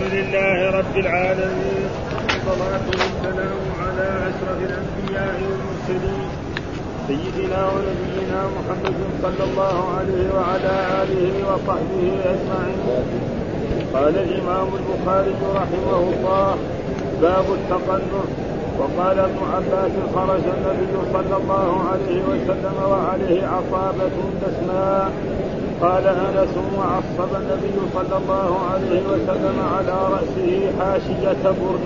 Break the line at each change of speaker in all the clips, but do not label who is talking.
الحمد لله رب العالمين والصلاة والسلام على أشرف الأنبياء والمرسلين سيدنا ونبينا محمد صلى الله عليه وعلى آله وصحبه أجمعين. قال الإمام البخاري رحمه الله باب التقنع وقال ابن عباس خرج النبي صلى الله عليه وسلم وعليه عصابة دسماء قال أنس وعصب النبي صلى الله عليه وسلم على رأسه حاشية برد.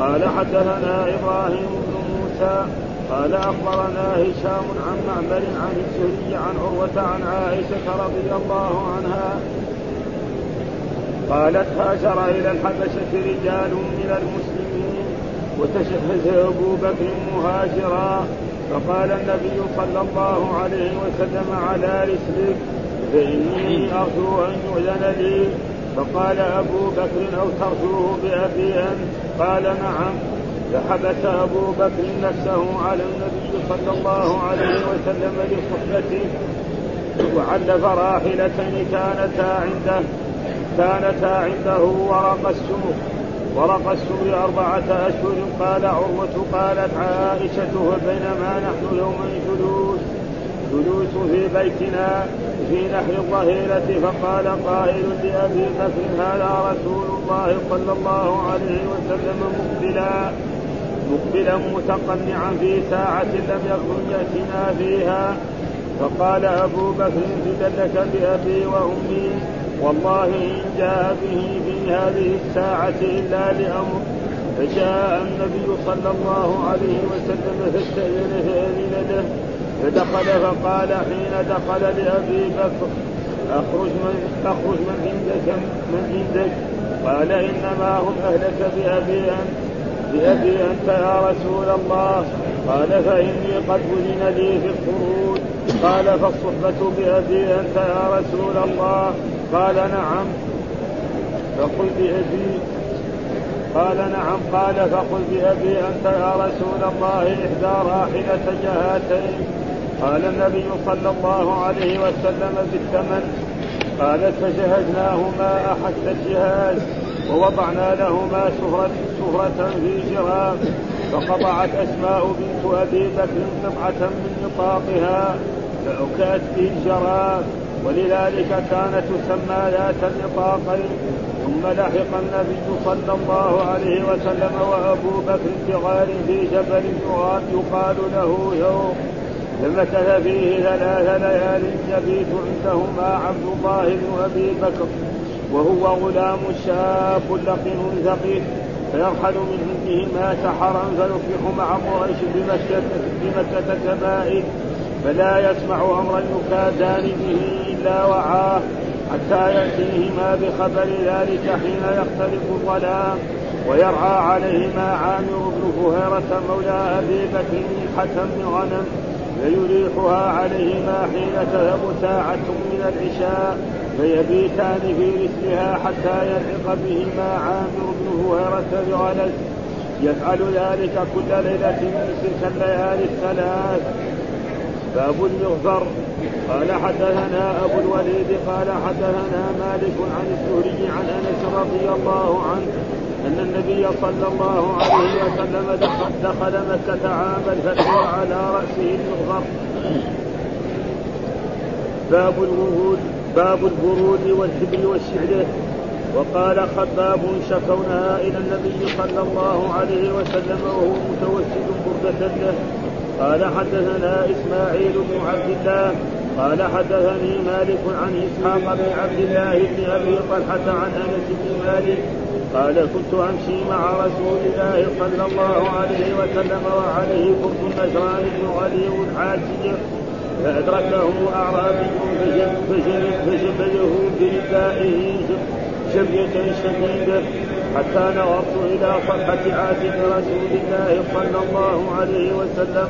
قال حدثنا إبراهيم بن موسى قال أخبرنا هشام عن معمر عن الزهري عن عروة عن عائشة رضي الله عنها قالت هاجر إلى الحبشة رجال من المسلمين وتشهد أبو بكر مهاجرا فقال النبي صلى الله عليه وسلم على رسلك فإني أرجو أن يؤذن لي فقال أبو بكر أو ترجوه بأبي أنت قال نعم. فحبس أبو بكر نفسه على النبي صلى الله عليه وسلم لصحبته وعلف راحلتين كانتا عنده. كانتا عنده ورق السمر ورق السمر أربعة أشهر. قال عروة قالت عائشة بينما نحن يوما جلوس. جلوس في بيتنا. في نحر الظهيرة فقال قائل لأبي بكر هذا رسول الله صلى الله عليه وسلم مقبلا مقبلا متقنعا في ساعة لم يكن يأتنا فيها. فقال أبو بكر فدلك بأبي وأمي والله إن جاء به في هذه الساعة إلا لأمر. فجاء النبي صلى الله عليه وسلم فاستأذن فأذن له فدخل فقال حين دخل لأبي بكر أخرج من أخرج من عندك من عندك؟ قال إنما هم أهلك بأبي أنت بأبي أنت يا رسول الله. قال فإني قد أذن لي في الخروج. قال فالصحبة بأبي أنت يا رسول الله؟ قال نعم. فقل بأبي. قال نعم. قال فقل بأبي أنت يا رسول الله إحدى راحلة جهاتين. قال النبي صلى الله عليه وسلم بالثمن قالت فجهزناهما أحس الجهاز ووضعنا لهما سفرة, سفرة في جراب فقطعت أسماء بنت أبي بكر قطعة من نطاقها فأكلت في الجراب ولذلك كانت تسمى ذات النطاقين ثم لحق النبي صلى الله عليه وسلم وأبو بكر بغار في جبل يقال له يوم. فمكث فيه ثلاث ليال يبيت عندهما عبد الله بن أبي بكر وهو غلام شاب لقن ثقيل فيرحل من عندهما سحرا فيصبح مع قريش بمكة بمكة كبائر فلا يسمع امرا يكادان به إلا وعاه حتى يأتيهما بخبر ذلك حين يختلف الظلام ويرعى عليهما عامر بن فهيرة مولى أبي بكر حسن غنم. فيريحها عليهما حين تذهب ساعة من العشاء فيبيتان في رسلها حتى يلحق بهما عامر بن هويرة بغلس. يفعل ذلك كل ليلة من تلك الليالي الثلاث. باب المغفر. قال حدثنا أبو الوليد قال حدثنا مالك عن الزهري عن أنس رضي الله عنه أن النبي صلى الله عليه وسلم دخل, دخل مكة عام الفتح وعلى رأسه المغفر. باب الورود باب البرود والحبل والشعر. وقال خباب شكونا إلى النبي صلى الله عليه وسلم وهو متوسد بردة له. قال حدثنا إسماعيل بن عبد الله. قال حدثني مالك عن إسحاق بن عبد الله بن أبي طلحة عن أنس بن مالك قال كنت أمشي مع رسول الله صلى الله عليه وسلم وعليه كنت نجران بن غليظ حاجج. فادركه أعرابي فشبهه بردائه شبية شديدة حتى نظرت إلى صفحة عاتق رسول الله صلى الله عليه وسلم.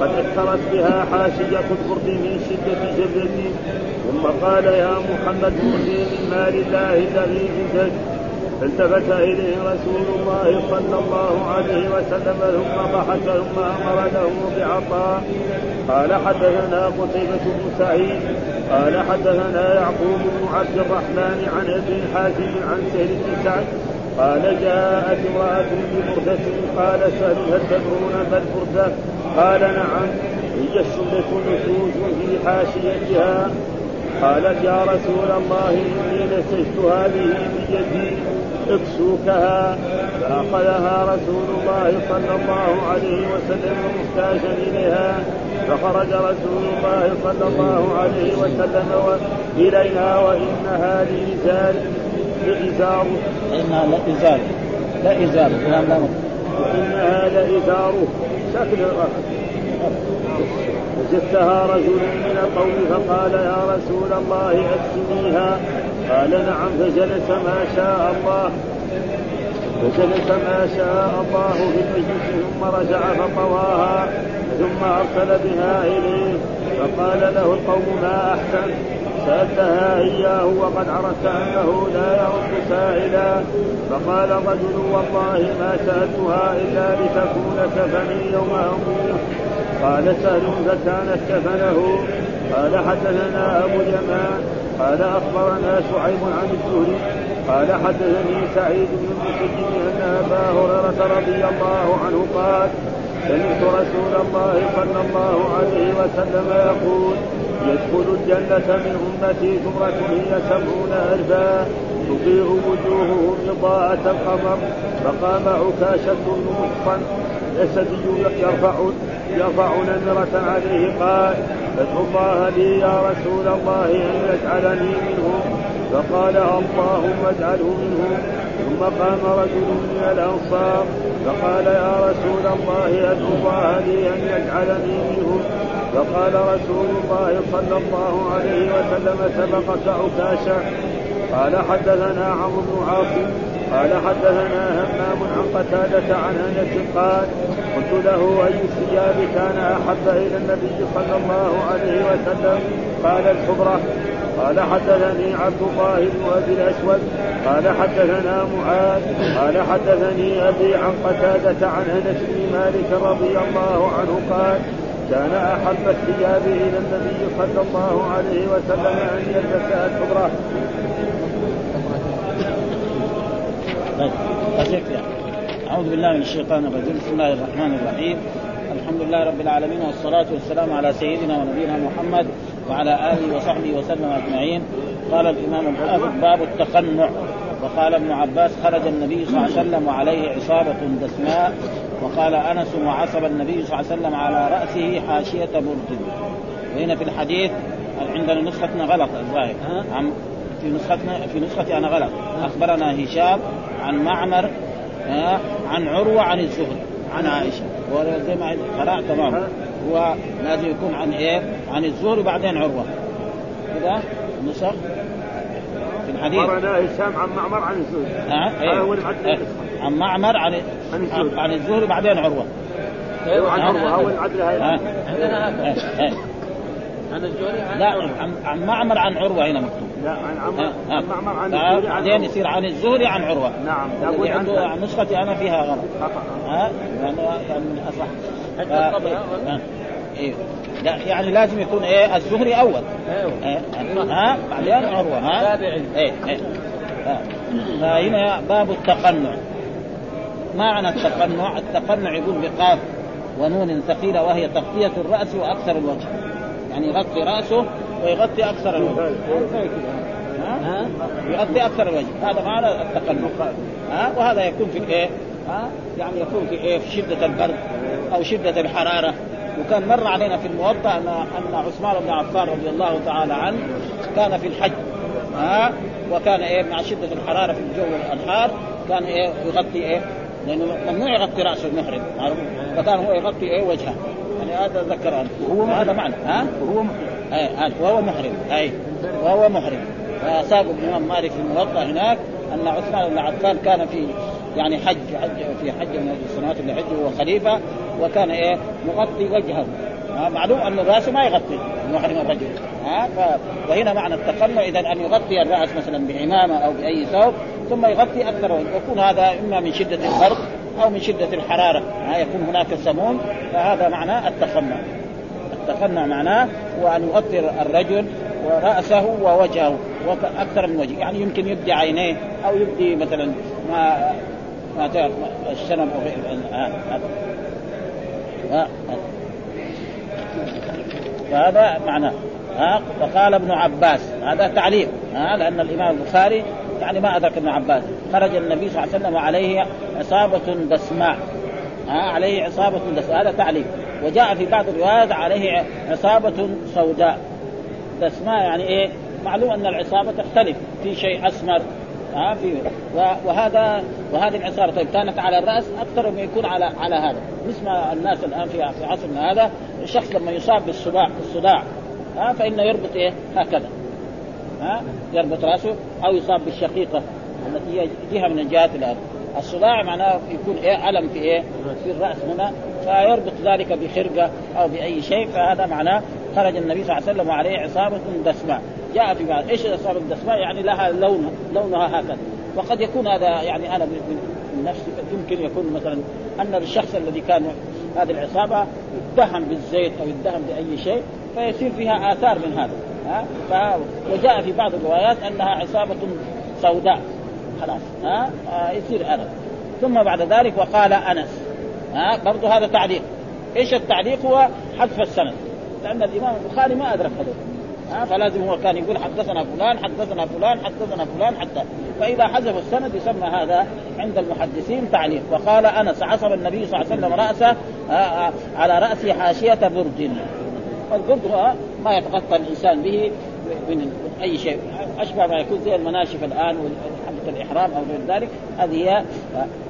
قد اثرت بها حاشية البرد من شدة جبلته ثم قال يا محمد مرني من مال الله الذي عندك فالتفت إليه رسول الله صلى الله عليه وسلم ثم ضحك ثم أمر له بعطاء قال حدثنا قتيبة بن سعيد قال حدثنا يعقوب بن عبد الرحمن عن ابن حاتم عن سهل بن سعد قال جاءت امرأة ببردة قال سهل هل تدرون ما؟ قال نعم هي الشملة نشوش في حاشيتها قالت يا رسول الله إني نسجت هذه بيدي اكسوكها. فأخذها رسول الله صلى الله عليه وسلم محتاجا إليها. فخرج رسول الله صلى الله عليه وسلم إليها وإنها لإزار لإزار
إنها لإزار لا إزار
وإنها لإزاره شكل وجدتها رجل من القوم فقال يا رسول الله أكسنيها قال نعم. فجلس ما شاء الله فجلس ما شاء الله في المجلس ثم رجع فطواها ثم أرسل بها إليه. فقال له القوم ما أحسن؟ سألتها إياه وقد عرفت أنه لا يرد سائلا. فقال الرجل والله ما سألتها إلا لتكون كفني يوم أموت. قال سهل فكانت كفنه قال حدثنا أبو اليمان قال أخبرنا شعيب عن الزهري. قال حدثني سعيد بن المسيب أن أبا هريرة رضي الله عنه قال سمعت رسول الله صلى الله عليه وسلم يقول يدخل الجنة من أمتي ثمرة هي سبعون ألفا. تضيء وجوههم إضاءة القمر. فقام عكاشة بن محصن الأسدي يرفع يرفع نمرة عليه قال ادعو الله لي يا رسول الله أن يجعلني منهم. فقال اللهم اجعله منهم. ثم قام رجل من الأنصار فقال يا رسول الله ادعو الله لي أن يجعلني منهم. فقال رسول الله صلى الله عليه وسلم سبقك عكاشة قال حدثنا عمرو بن عاصم. قال حدثنا همام عن قتادة عن أنس قال قلت له اي الثياب كان أحب إلى النبي صلى الله عليه وسلم. قال الحبرة قال حدثني عبد الله بن أبي الأسود قال حدثنا معاذ قال حدثني أبي عن قتادة عن أنس بن مالك رضي الله عنه قال كان أحب الثياب إلى النبي صلى الله عليه وسلم أن يلبسها الحبرة
طيب أعوذ بالله من الشيطان الرجيم. بسم الله الرحمن الرحيم. الحمد لله رب العالمين والصلاة والسلام على سيدنا ونبينا محمد وعلى آله وصحبه وسلم أجمعين. قال الإمام الحافظ باب التقنع وقال ابن عباس خرج النبي صلى الله عليه وسلم وعليه عصابة دسماء. وقال أنس وعصب النبي صلى الله عليه وسلم على رأسه حاشية برد. وهنا في الحديث عندنا نسختنا غلط الظاهر. في نسختنا في نسختي أنا غلط. أخبرنا هشام عن معمر عن عروة عن الزهري عن عائشة. وزي ما قرأت تمام. هو لازم يكون عن إيه؟ عن الزهري بعدين عروة. كذا نسخ في الحديث؟
أخبرنا هشام عن معمر عن الزهري.
آه إيه؟ هو إيه؟ عن معمر عن عن الزهري, عن الزهري بعدين عروة.
أيوه عن عروة. هو العدل هاي
عندنا هكذا عن الزهري لا عن, عن معمر عن عروة هنا مكتوب.
لا عن عمر عن معمر عن
الزهري بعدين يصير عن الزهري عن عروة.
نعم
اللي عنده عن نسختي أنا فيها غلط.
خطأ.
ها يعني يعني من اصح حتى إيه. لا يعني لازم يكون إيه الزهري أول. أيوه. ها بعدين عروة ها. تابعي. إيه إيه. فهنا باب التقنع. ما معنى التقنع؟ التقنع يقول بقاف ونون ثقيلة وهي تغطية الرأس وأكثر الوجه. يعني يغطي رأسه ويغطي أكثر الوجه. ها؟ يغطي أكثر الوجه. هذا معنى التقلب. ها؟ وهذا يكون في الايه ها؟ يعني يكون في إيه؟ في شدة البرد أو شدة الحرارة. وكان مر علينا في الموطأ ان أن عثمان بن عفان رضي الله تعالى عنه كان في الحج. ها؟ وكان إيه؟ مع شدة الحرارة في الجو الحار كان إيه؟ يغطي إيه؟ لأنه ممنوع يغطي راسه المحرم. فكان هو يغطي إيه؟ وجهه. يعني هذا ذكر هذا معنى. ها؟ وهو محرم أي وهو محرم. أي وهو محرم. فساق الإمام مالك في الموطأ هناك أن عثمان بن عفان كان في يعني حج حج في حج من السنوات اللي حجه وهو خليفة وكان إيه مغطي وجهه. معلوم أن الرأس ما يغطي المحرم الرجل. ها ف... وهنا معنى التقنع اذا أن يغطي الرأس مثلا بعمامه أو بأي ثوب ثم يغطي أكثر. ويكون هذا إما من شدة البرد أو من شدة الحرارة. ها يكون هناك سموم فهذا معنى التقنع التقنع معناه هو ان يغطي الرجل ورأسه ووجهه أكثر من وجه. يعني يمكن يبدي عينيه أو يبدي مثلا ما ما الشنب فهذا معناه. ها؟ وقال ابن عباس. هذا تعليق. ها؟ لأن الإمام البخاري يعني ما ادرك ابن عباس. خرج النبي صلى الله عليه وسلم وعليه عصابة دسماء. ها؟ عليه عصابة دسماء. هذا تعليق. وجاء في بعض الروايات عليه عصابة سوداء. دسماء يعني إيه؟ معلوم أن العصابة تختلف. في شيء أسمر ها في وهذا وهذه العصابة. طيب كانت على الرأس أكثر من يكون على على هذا. مثل ما الناس الآن في في عصرنا هذا الشخص لما يصاب بالصداع الصداع ها فإنه يربط إيه؟ هكذا ها يربط رأسه أو يصاب بالشقيقة التي هي جهة من الجهات الأرض الصداع معناه يكون إيه؟ ألم في إيه؟ في الرأس هنا. فيربط ذلك بخرقة أو بأي شيء فهذا معناه خرج النبي صلى الله عليه وسلم وعليه عصابه دسماء. جاء في بعض إيش العصابه الدسماء يعني لها لون لونها هكذا. وقد يكون هذا يعني أنا من نفسي يمكن يكون مثلا أن الشخص الذي كان هذه العصابة يتهم بالزيت أو يتهم بأي شيء فيصير فيها آثار من هذا. ها؟ وجاء في بعض الروايات أنها عصابة سوداء. خلاص. ها؟ آه يصير أنا ثم بعد ذلك وقال أنس. ها برضه هذا تعليق. إيش التعليق؟ هو حذف السند. لأن الإمام البخاري ما أدرك هذا. ها فلازم هو كان يقول حدثنا فلان حدثنا فلان حدثنا فلان حتى فإذا حذف السند يسمى هذا عند المحدثين تعليق. وقال أنس عصب النبي صلى الله عليه وسلم رأسه على راسه حاشية برد. هو ما يتغطى الإنسان به من أي شيء. أشبه ما يكون زي المناشف الآن وحلقه الإحرام أو غير ذلك. هذه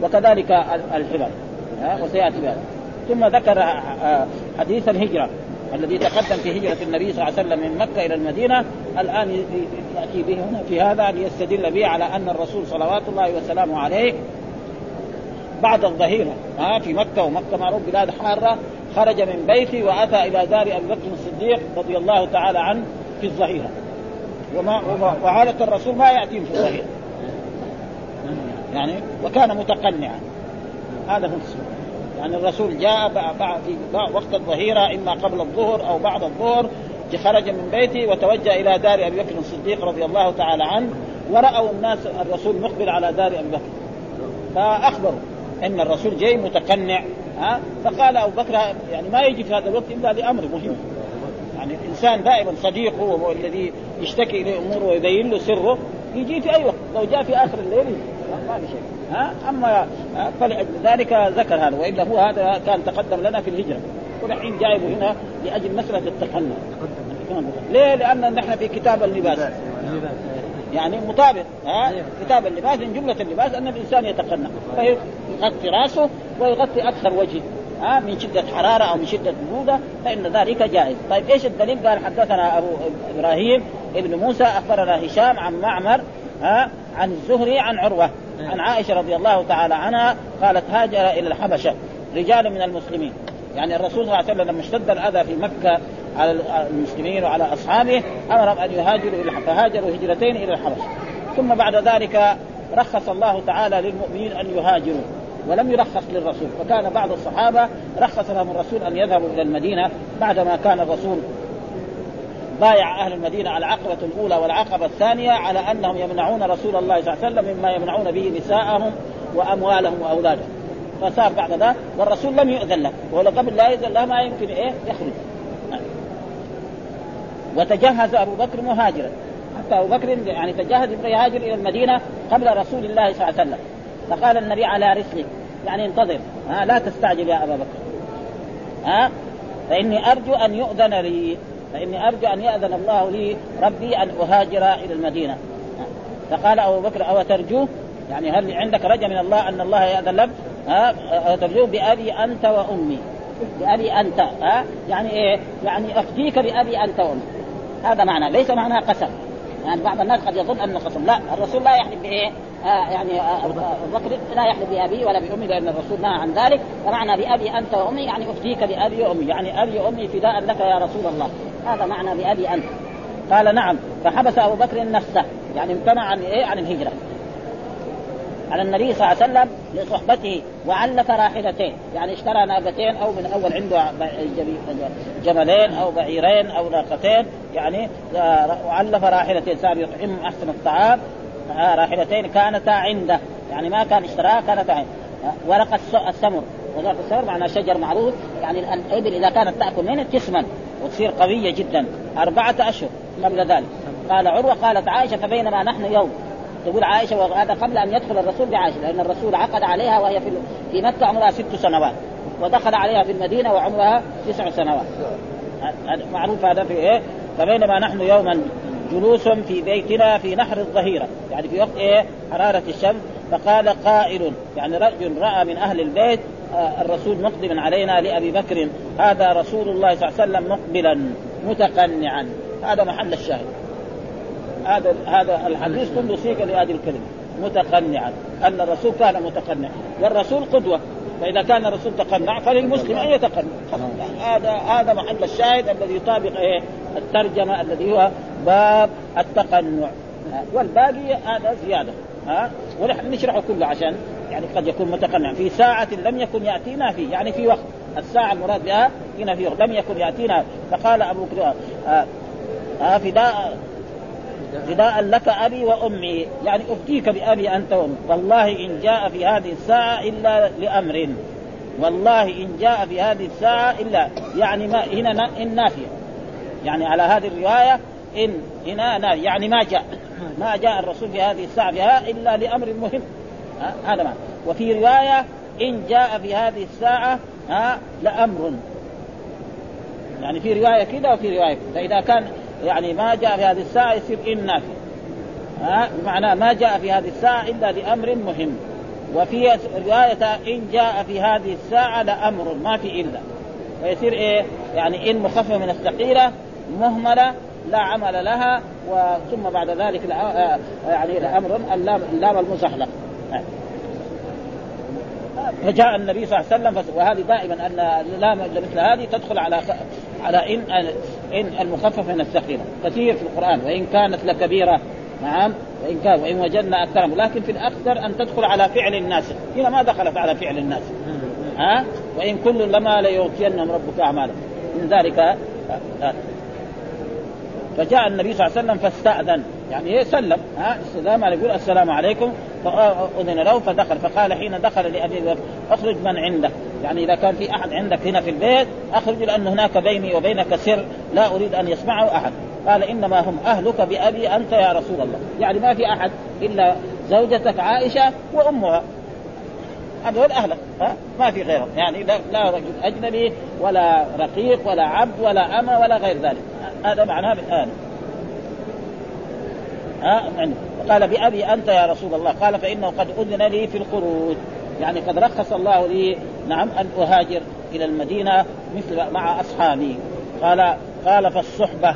وكذلك الحبال وسيأتي بها ثم ذكر حديث الهجرة الذي تقدم في هجرة النبي صلى الله عليه وسلم من مكة إلى المدينة الآن يأتي به هنا في هذا ليستدل به على أن الرسول صلوات الله وسلامه عليه بعد الظهيرة ها في مكة ومكة معروف بلاد حارة خرج من بيته وأتى إلى دار أبي بكر الصديق رضي الله تعالى عنه في الظهيرة. وما وعادة الرسول ما يأتيهم في الظهيرة. يعني وكان متقنعا. هذا هو السنة يعني الرسول جاء في وقت الظهيرة إما قبل الظهر أو بعد الظهر خرج من بيته وتوجه إلى دار أبي بكر الصديق رضي الله تعالى عنه ورأوا الناس الرسول مقبل على دار أبي بكر. فأخبروا إن الرسول جاي متقنع ها؟ فقال أبو بكر يعني ما يجي في هذا الوقت إلا لأمر مهم. يعني الإنسان دائما صديقه هو الذي يشتكي إليه أموره ويبين له سره يجي في أي وقت. لو جاء في آخر الليل ما في شيء. ها؟ أما فلأجل ذلك ذكر هذا وإلا هو هذا كان تقدم لنا في الهجرة. ونحن جايبه هنا لأجل مسألة التقنع ليه؟ لأن نحن في كتاب اللباس. يعني مطابق ها؟ كتاب اللباس من جملة اللباس أن الإنسان يتقنع فيغطي رأسه ويغطي أكثر وجهه ها؟ من شدة حرارة أو من شدة بروده فإن ذلك جائز، طيب إيش الدليل؟ قال حدثنا أبو إبراهيم ابن موسى أخبرنا هشام عن معمر ها عن الزهري عن عروة عن عائشة رضي الله تعالى عنها قالت هاجر إلى الحبشة رجال من المسلمين. يعني الرسول صلى الله عليه وسلم لما اشتد الأذى في مكة على المسلمين وعلى أصحابه امرهم أن يهاجروا إلى فهاجروا هجرتين إلى الحبشة. ثم بعد ذلك رخص الله تعالى للمؤمنين أن يهاجروا ولم يرخص للرسول. فكان بعض الصحابة رخص لهم الرسول أن يذهبوا إلى المدينة بعدما كان الرسول بايع أهل المدينة العقبة الأولى والعقبة الثانية على أنهم يمنعون رسول الله صلى الله عليه وسلم مما يمنعون به نساءهم وأموالهم وأولادهم. فصار بعد ذلك والرسول لم يؤذن له. ولو قبل لا يؤذن له ما يمكن إيه؟ يخرج. وتجهز أبو بكر مهاجرا. حتى أبو بكر يعني تجهز يهاجر إلى المدينة قبل رسول الله صلى الله عليه وسلم. فقال النبي على رسلك يعني انتظر. ها لا تستعجل يا أبا بكر. ها فإني أرجو أن يؤذن لي. فإني أرجو أن يأذن الله لي ربي أن أهاجر إلى المدينة. فقال أبو بكر أو ترجوه يعني هل عندك رجا من الله أن الله يأذن لك؟ ها؟ ترجوه بأبي أنت وأمي. بأبي أنت ها؟ يعني إيه؟ يعني أفديك بأبي أنت وأمي. هذا معنى ليس معنى قسم. يعني بعض الناس قد يظن أنه قسم. لا الرسول لا يحلف بإيه؟ آه يعني ابو بكر لا يحلف بابي ولا بامي لأن الرسول نهى عن ذلك. فمعنى بأبي أنت وأمي يعني افديك بأبي وأمي يعني أبي وأمي فداء لك يا رسول الله. هذا معنى بأبي أنت. قال نعم فحبس أبو بكر نفسه يعني امتنع عن إيه؟ عن الهجرة. على النبي صلى الله عليه وسلم لصحبته وعلف راحلتين. يعني اشترى ناقتين أو من أول عنده جملين أو بعيرين أو ناقتين يعني وعلف راحلتين. صار يطعمهم أحسن الطعام. آه، راحلتين كانتا عنده. يعني ما كان اشتراها كانتا عنده. ورق السمر. ورق السمر معناه شجر معروف. يعني الابل إذا كانت تأكل منه تسمن وتصير قوية جدا. أربعة أشهر قبل ذلك. قال عروة قالت عائشة فبينما نحن يوم. تقول عائشة وهذا قبل أن يدخل الرسول بعائشة لأن الرسول عقد عليها وهي في في مكة عمرها ست سنوات. ودخل عليها في المدينة وعمرها تسع سنوات. معروف هذا في إيه؟ فبينما نحن يوما جلوس في بيتنا في نحر الظهيرة. يعني في وقت إيه؟ حرارة الشمس. فقال قائل يعني رجل رأى من أهل البيت آه الرسول مقدما علينا لأبي بكر. هذا رسول الله صلى الله عليه وسلم مقبلا متقنعا. هذا محل الشاهد. هذا هذا الحديث كله صيغة لهذه الكلمة متقنعا. أن الرسول كان متقنعا والرسول قدوة. فإذا كان الرسول تقنع فللمسلم أن يتقنع. هذا هذا محل الشاهد الذي يطابق إيه؟ الترجمة الذي هو باب التقنع. والباقي هذا زيادة. ها؟ ونحن نشرحه كله عشان يعني قد يكون متقنع. في ساعة لم يكن يأتينا فيه يعني في وقت. الساعة المراد بها هنا في لم يكن يأتينا. فقال أبو بكر آه آه فداء فداء لك أبي وأمي. يعني افديك بأبي أنت وامي والله إن جاء في هذه الساعة إلا لأمر. والله إن جاء في هذه الساعة إلا. يعني ما هنا إن نافية. يعني على هذه الرواية إن هنا نافية. يعني ما جاء. ما جاء الرسول في هذه الساعة فيها إلا لأمر مهم. هذا معنى وفي رواية إن جاء في هذه الساعة ها لأمر. يعني في رواية كذا وفي رواية كده. فاذا كان يعني ما جاء في هذه الساعة يصير إن نافي ها؟ بمعنى ما جاء في هذه الساعة إلا لأمر مهم. وفي رواية إن جاء في هذه الساعة لأمر ما في إلا. فيصير إيه؟ يعني إن مخففة من الثقيلة مهملة لا عمل لها وثم بعد ذلك يعني لأمر اللام, اللام المزحلق فجاء النبي صلى الله عليه وسلم وهذه دائما أن اللام مثل هذه تدخل على على ان إن المخفف من الثقيلة. كثير في القرآن. وإن كانت لكبيرة نعم. وإن كان وإن وجدنا اكثرهم لكن في الأكثر أن تدخل على فعل الناس. هنا ما دخلت على فعل الناس؟ ها؟ وإن كل لما ليوفينهم ربك أعمالهم. من ذلك فجاء النبي صلى الله عليه وسلم فاستأذن. يعني إيه؟ سلم. ها؟ استلام يقول السلام عليكم. فأذن له فدخل فقال حين دخل لأبي بكر أخرج من عندك يعني إذا كان في أحد عندك هنا في البيت أخرج لأن هناك بيني وبينك سر لا أريد أن يسمعه أحد. قال إنما هم أهلك بأبي أنت يا رسول الله. يعني ما في أحد إلا زوجتك عائشة وأمها. هذول أهلك ها؟ ما في غيرهم. يعني لا, لا رجل أجنبي ولا رقيق ولا عبد ولا أمة ولا غير ذلك. هذا معناه بالآن. ها؟ قال بأبي أنت يا رسول الله. قال فإنه قد أذن لي في الخروج. يعني قد رخص الله لي نعم أن أهاجر إلى المدينة مثل مع أصحابي. قال قال فالصحبة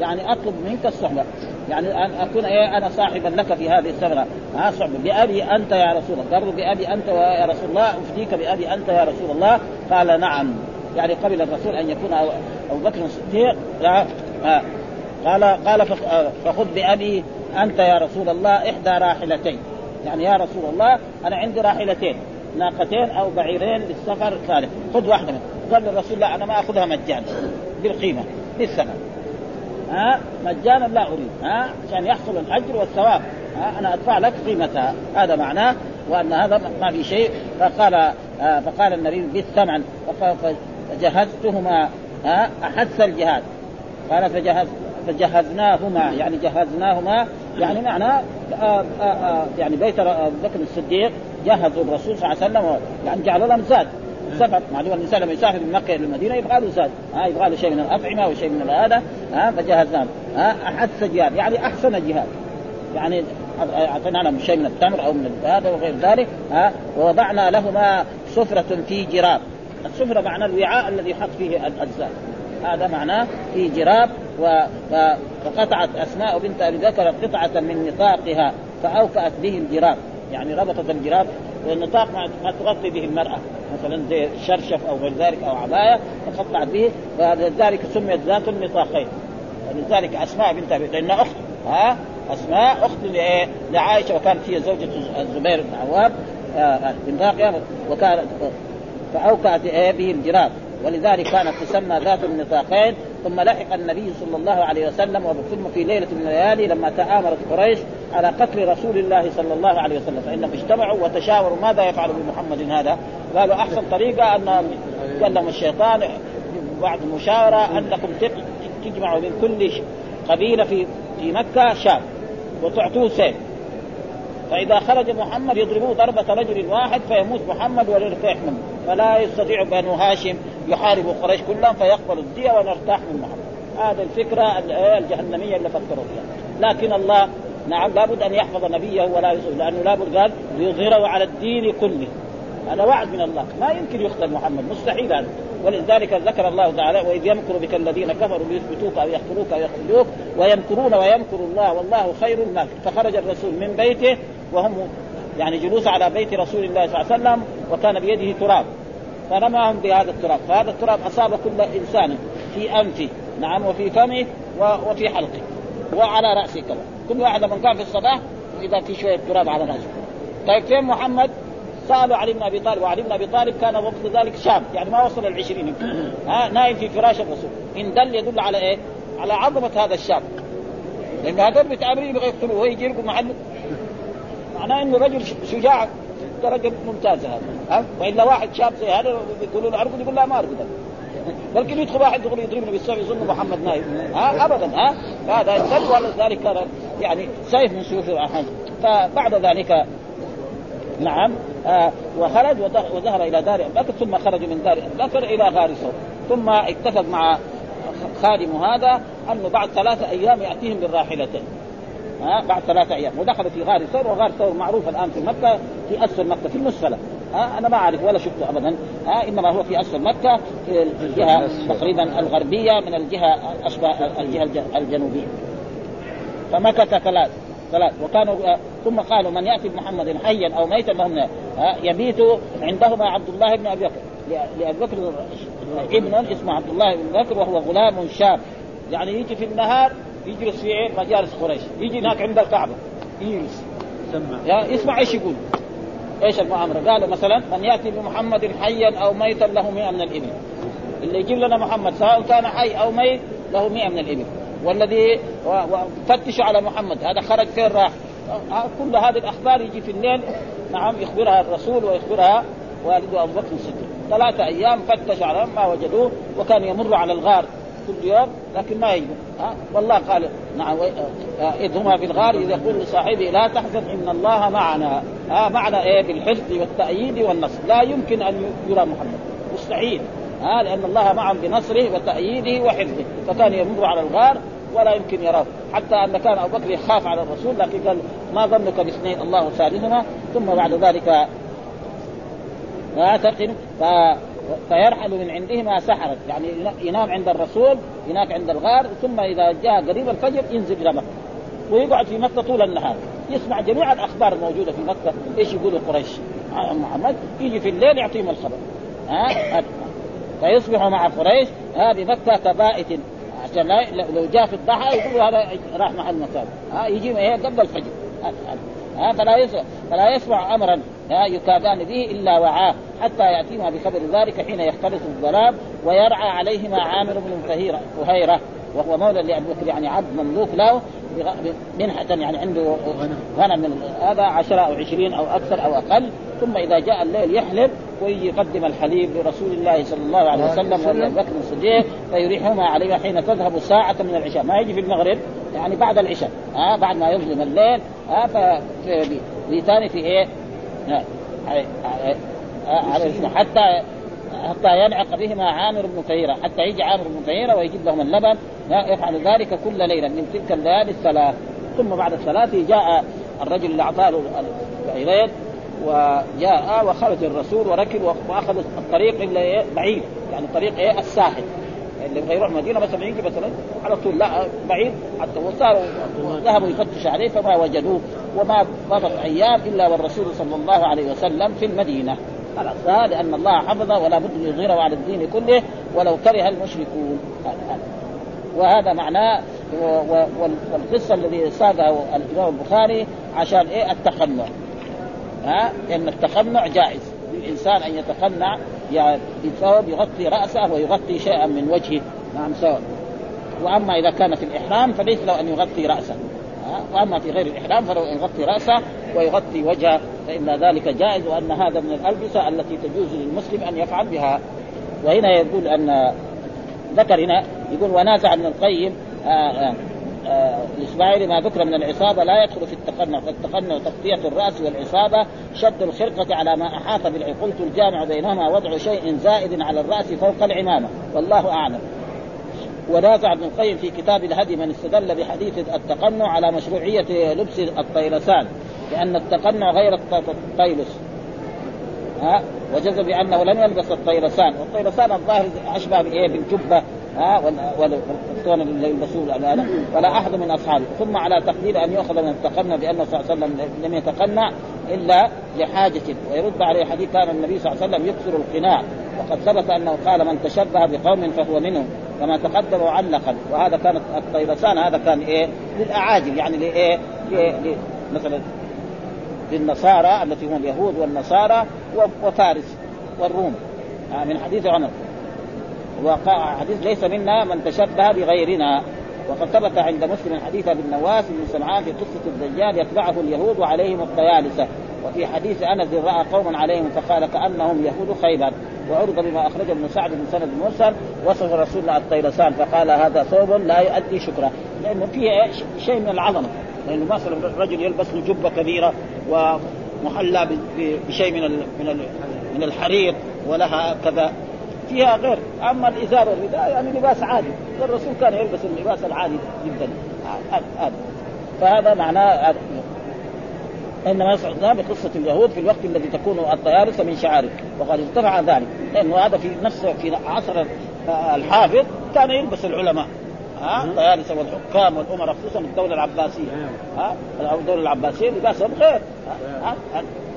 يعني أطلب منك الصحبة. يعني أن أكون إيه أنا صاحبا لك في هذه الثمرة ها صحبة. بأبي أنت يا رسول الله. قالوا بأبي أنت يا رسول الله. أفديك بأبي أنت يا رسول الله. قال نعم. يعني قبل الرسول أن يكون أبو بكر الصديق. قال قال فخذ بأبي أنت يا رسول الله إحدى راحلتين. يعني يا رسول الله أنا عندي راحلتين ناقتين أو بعيرين للسفر الثالث خذ واحدة منهم. قال الرسول لا أنا ما أخذها مجانا. بالقيمة بالثمن. ها؟ مجانا لا أريد. ها؟ عشان يحصل الأجر والثواب. ها؟ أنا أدفع لك قيمتها. هذا معناه وأن هذا ما في شيء. فقال آه فقال النبي بالثمن. فجهزتهما ها؟ أحس الجهاد قال فجهز فجهزناهما يعني جهزناهما يعني معناه آه آه آه يعني بيت بكر الصديق جهزوا الرسول صلى الله عليه وسلم يعني جعل لهم زاد سفر. معلوم الانسان لما يسافر من مكة إلى المدينة يبغى له زاد ها يبغى له شيء من الأطعمة وشيء من هذا ها فجهزناه ها احس جهاد يعني أحسن جهاد. يعني أعطينا لهم شيء من التمر أو من هذا وغير ذلك ها ووضعنا لهما سفرة في جراب. السفرة معنى الوعاء الذي يحط فيه الاجزاء هذا معناه في جراب و... فقطعت أسماء بنت أبي بكر قطعة من نطاقها فاوكأت به الجراب. يعني ربطت الجراب والنطاق ما تغطي به المرأة. مثلا زي شرشف أو غير ذلك أو عباية فقطعت به فلذلك سميت ذات النطاقين. ولذلك أسماء بنت ابي لأنها أخت. ها؟ أسماء أخت لعائشة وكانت هي زوجة الزبير بن عوام آه، راقيه وكانت فاوقعت به الجراب. ولذلك كانت تسمى ذات النطاقين ثم لحق النبي صلى الله عليه وسلم ثم في ليلة من الليالي لما تآمرت قريش على قتل رسول الله صلى الله عليه وسلم فإنهم اجتمعوا وتشاوروا ماذا يفعل بمحمد هذا؟ قالوا أحسن طريقة أن لهم الشيطان بعد مشاورة أنكم تجمعوا من كل قبيلة في في مكة شاب وتعطوه سيف فإذا خرج محمد يضربوه ضربة رجل واحد فيموت محمد ويرتاح منه فلا يستطيع بنو هاشم يحاربوا قريش كلهم فيقبلوا الدية ونرتاح من محمد هذه الفكرة الجهنمية اللي فكروا فيها. لكن الله نعم لابد أن يحفظ نبيه ولا يصيب لأنه لابد قال ليظهره على الدين كله. هذا وعد من الله. ما يمكن يقتل محمد. مستحيل هذا. ولذلك ذكر الله تعالى وإذ يمكر بك الذين كفروا ليثبتوك أو يقتلوك أو يخرجوك ويمكرون ويمكر الله والله خير الماكر فخرج الرسول من بيته وهم يعني جلوس على بيت رسول الله صلى الله عليه وسلم وكان بيده تراب. فرماهم بهذا التراب. فهذا التراب أصاب كل إنسان في أنفه نعم وفي فمه وفي حلقه وعلى رأسه كمان كل واحد من قام في الصباح وإذا في شوية تراب على رأسه. طيب فين محمد؟ سالوا علي بن أبي طالب وعلي بن أبي طالب كان وقت ذلك شاب يعني ما وصل العشرين ها نايم في فراش الرسول. إن دل يدل على إيه؟ على عظمة هذا الشاب لأن هذول بيتعاملون يبغى يقتلوه وهو يجي لكم محل. معناه إنه رجل شجاع. درجة ممتازة هذا وإلا واحد شاب زي هذا يقولوا له ارقد يقول لا ما ارقد بلكن يدخل واحد يقول يضربني بالسيف يظن محمد نايم؟ ها؟ ابدا ها؟ هذا كان يعني سيف من سيوف فبعد ذلك نعم آه وخرج وذهب إلى دار أبي بكر ثم خرج من دار أبي بكر إلى غار ثور. ثم اتفق مع خادم هذا أنه بعد ثلاثة أيام يأتيهم بالراحلتين. ها بعد ثلاثة أيام. ودخل في غار ثور وغار ثور معروف الآن في مكة في أسفل مكة في المسفلة. ها أنا ما أعرف ولا شفته ابدا. ها إنما هو في أسفل مكة في الجهة تقريبا الغربية من الجهة أشبه الجهة الجنوبية. فمكث ثلاث ثلاث. وكانوا آه، ثم قالوا من يأتي بمحمد حيا أو ميتا آه، يبيت عندهما عبد الله بن أبي بكر. لأبي بكر ابن اسمه عبد الله بن بكر وهو غلام شاب. يعني يجي في النهار يجلس في إيه مجالس قريش يجي هناك عند الكعبة. يجلس يسمع يسمع إيش يقول. إيش المؤامرة؟ قالوا مثلا من يأتي بمحمد حيا أو ميتا له 100 من الإبل. اللي يجيب لنا محمد سواء كان حي أو ميت له 100 من الإبل. والذي فتشوا على محمد هذا خرج فين راح؟ كل هذه الأخبار يجي في الليل. نعم يخبرها الرسول ويخبرها والده أبو بكر الصديق. ثلاثة أيام فتش على ما وجدوه وكان يمر على الغار. كل يوم لكن ما يجب ها؟ والله قال نعم إذ هما في الغار إذ يقول لصاحبه لا تحزن إن الله معنا. ها؟ معنا إيه؟ بالحفظ والتأييد والنصر. لا يمكن أن يرى محمد. مستحيل. ها؟ لأن الله معهم بنصره وتأييده وحفظه فكان يمر على الغار ولا يمكن يراه. حتى أن كان أبو بكر يخاف على الرسول لكن قال ما ظنك باثنين الله ثالثهما ثم بعد ذلك لا تقن ف... فيرحل من عندهما سحرا يعني ينام عند الرسول هناك عند الغار ثم إذا جاء قريب الفجر ينزل إلى مكة. ويقعد في مكة طول النهار. يسمع جميع الأخبار الموجودة في مكة إيش يقولوا قريش. محمد يجي في الليل يعطيهم الخبر. ها؟ فيصبح مع قريش ها بمكه كبائت. عشان لو جاء في الضحى يقولوا هذا راح محل مكان. ها؟ يجي قبل الفجر. ها؟ فلا يسمع فلا يسمع امرا. يكادان به إلا وعاه. حتى ياتينا بخبر ذلك حين يختلط الظلام ويرعى عليهما عامر بن فهيره وهو مولى لأبي بكر يعني عبد مملوك له منحة يعني عنده غنم من هذا عشرة أو عشرين أو أكثر أو أقل. ثم إذا جاء الليل يحلب ويجي يقدم الحليب لرسول الله صلى الله عليه وسلم وأبي بكر الصديق فيريحهما عليه حين تذهب ساعة من العشاء. ما يجي في المغرب يعني بعد العشاء ها بعد ما يظلم الليل ها فبيتان في إيه؟ على حتى حتى ينعق بهما عامر بن فهيرة حتى يجي عامر بن فهيرة ويجيب لهم اللبن. يفعل ذلك كل ليلة من تلك الليالي الثلاث. ثم بعد الثلاث جاء الرجل اللي أعطاه العبيد وجاء وخرج الرسول وركب وأخذ الطريق اللي بعيد. يعني طريق إيه؟ الساحل. اللي يبغى يروح مدينه مثلا يجي مثلا على طول. لا بعيد. حتى وصاروا ذهبوا يفتش عليه فما وجدوه. وما مضت أيام إلا والرسول صلى الله عليه وسلم في المدينة. خلاص لأن الله حفظه ولا بد أن يظهره على الدين كله ولو كره المشركون. وهذا معناه والقصة الذي ساقها الإمام البخاري عشان إيه؟ التقنع ها؟ لأن التقنع جائز. للانسان أن يتقنع بثوب يغطي رأسه ويغطي شيئا من وجهه. نعم سواء وأما إذا كان في الإحرام فليس له أن يغطي رأسه. وأما في غير الإحرام فلو يغطي رأسه ويغطي وجهه. فإن ذلك جائز وأن هذا من الألبسة التي تجوز للمسلم أن يفعل بها. وهنا يقول أن ذكر هنا يقول ونازع ابن القيم آآ آآ الاسماعيلي ما ذكر من العصابة لا يدخل في التقنع فالتقنع تغطيه الرأس والعصابة شد الخرقة على ما أحاط بالعقل قلت الجامع بينهما وضع شيء زائد على الرأس فوق العمامة. والله أعلم. ونازع ابن القيم في كتاب الهدي من استدل بحديث التقنع على مشروعية لبس الطيلسان لأن التقنع غير الطيلس. ها وجزم بأنه لم يلبس الطيلسان والطيلسان الظاهر أشبه بإيه؟ بالجبة ها والكون اللي يلبسوه ولا أحد من أصحابه. ثم على تقدير أن يؤخذ من التقنع بانه صلى الله عليه وسلم لم يتقنع إلا لحاجة. ويرد عليه حديث كان النبي صلى الله عليه وسلم يكثر القناع. وقد ثبت أنه قال من تشبه بقوم فهو منهم كما تقدم معلقا. وهذا كانت الطيلسان هذا كان إيه؟ للأعاجم يعني لإيه؟ مثلا للنصارى التي هم اليهود والنصارى وفارس والروم. من حديث عمر. وقع حديث ليس منا من تشبه بغيرنا. وقد ثبت عند مسلم حديث ابن نواس بن سمعان في قصة الدجال يتبعه اليهود وعليهم الطيالسه وفي حديث أنس رأى قوما عليهم فقال كأنهم يهود خيبر. وعرض بما اخرجه ابن سعد بن سند مرسل وصف رسول الله الطيلسان فقال هذا ثوب لا يؤدي شكره. لأنه فيه شيء من العظمة. لأنه مثلا رجل يلبس له جبة كبيرة ومحلى بشيء من من من الحرير ولها كذا. فيها غير. أما الازار والرداء يعني لباس عادي. والرسول كان يلبس اللباس العادي جدا. هذا فهذا معناه إنما يصعد بقصه اليهود في الوقت الذي تكون الطيارس من شعاره وقد ارتفع ذلك. لأنه هذا في نفس في عصر الحافظ كان يلبس العلماء. ها؟ الطيارسه والحكام والأمراء خصوصا الدولة العباسية. ها؟ الدولة العباسية لباسهم غير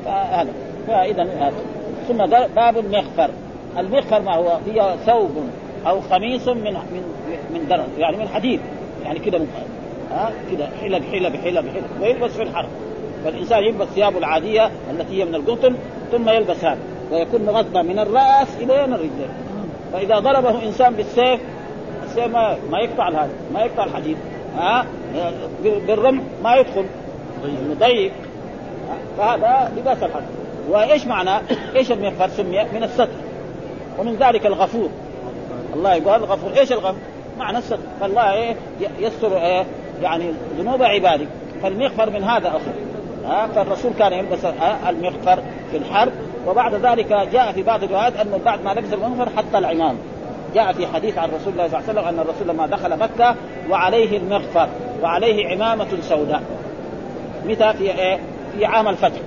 هذا فاذا ثم باب المغفر المغفر ما هو؟ هي ثوب أو قميص من من من درن يعني من حديد. يعني كده ها؟ كده. حلق حلق حلق حلق ويلبس في الحرب. فالإنسان يلبس ثيابه العادية التي هي من القطن ثم يلبس هذا. ويكون مغطى من الرأس إلى الرجلين فإذا ضربه إنسان بالسيف السيف ما, ما يقطع هذا ما يقطع الحديد. ها؟ بالرمح ما يدخل. ضيق. فهذا لباس الحرب وإيش معنى؟ إيش المغفر سمي؟ من الستر. ومن ذلك الغفور. الله يقول الغفور. إيش الغفور؟ معنى الستر. فالله إيه؟ يستر إيه؟ يعني ذنوب عباده. فالمغفر من هذا اخر ها؟ فالرسول كان يلبس المغفر في الحرب. وبعد ذلك جاء في بعض الروايات انه بعد ما لبس المغفر حتى العمام جاء في حديث عن رسول الله صلى الله عليه وسلم أن الرسول لما دخل مكة وعليه المغفر وعليه عمامة سوداء. متى؟ في إيه؟ في عام الفتح.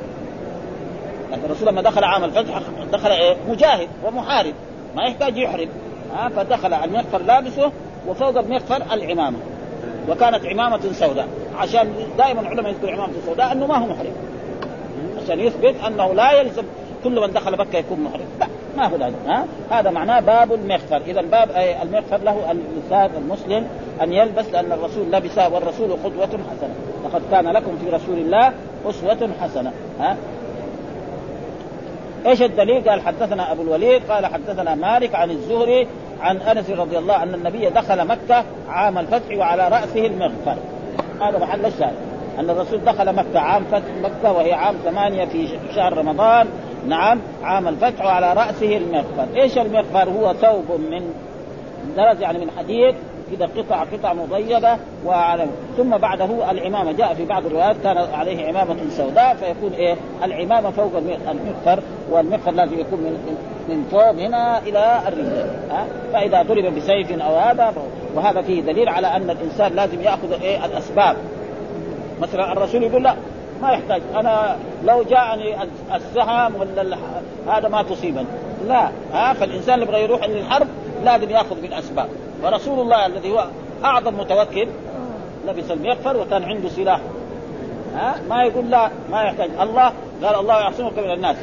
لكن الرسول لما دخل عام الفتح دخل إيه؟ مجاهد ومحارب. ما يحتاج يحرم. ها؟ فدخل المغفر لابسه وفوق المغفر العمامة. وكانت عمامة سوداء. عشان دائما العلماء يذكروا عمامة سوداء أنه ما هو محرم. عشان يثبت أنه لا يلزم كل من دخل مكة يكون محرم. لا. هو ها؟ هذا معناه باب المغفر. اذا باب المغفر له الانسان المسلم أن يلبس لأن الرسول لبس والرسول قدوة حسنة. لقد كان لكم في رسول الله أسوة حسنة ها؟ إيش الدليل؟ قال حدثنا أبو الوليد قال حدثنا مالك عن الزهري عن أنس رضي الله أن النبي دخل مكة عام الفتح وعلى رأسه المغفر. هذا محل الشاهد أن الرسول دخل مكة عام فتح مكة وهي عام ثمانية في شهر رمضان نعم عام الفتح وعلى رأسه المغفر، إيش المغفر؟ هو ثوب من درج يعني من حديد كذا قطع قطع مضيبة وعلى ثم بعده العمامة. جاء في بعض الروايات كان عليه عمامة سوداء فيكون إيه؟ العمامة فوق المغفر والمغفر لازم يكون من من فوق هنا إلى الرجل ها؟ فإذا ضرب بسيف أو هذا وهذا فيه دليل على أن الإنسان لازم يأخذ إيه؟ الأسباب. مثلا الرسول يقول لا ما يحتاج. أنا لو جاءني السهم ولا هذا ما تصيبني. لا ها فالإنسان اللي يبغى يروح للحرب لازم يأخذ بالأسباب. ورسول الله الذي هو أعظم متوكل لبس المغفر وكان عنده سلاح. ها ما يقول لا ما يحتاج. الله قال الله يعصمك من الناس.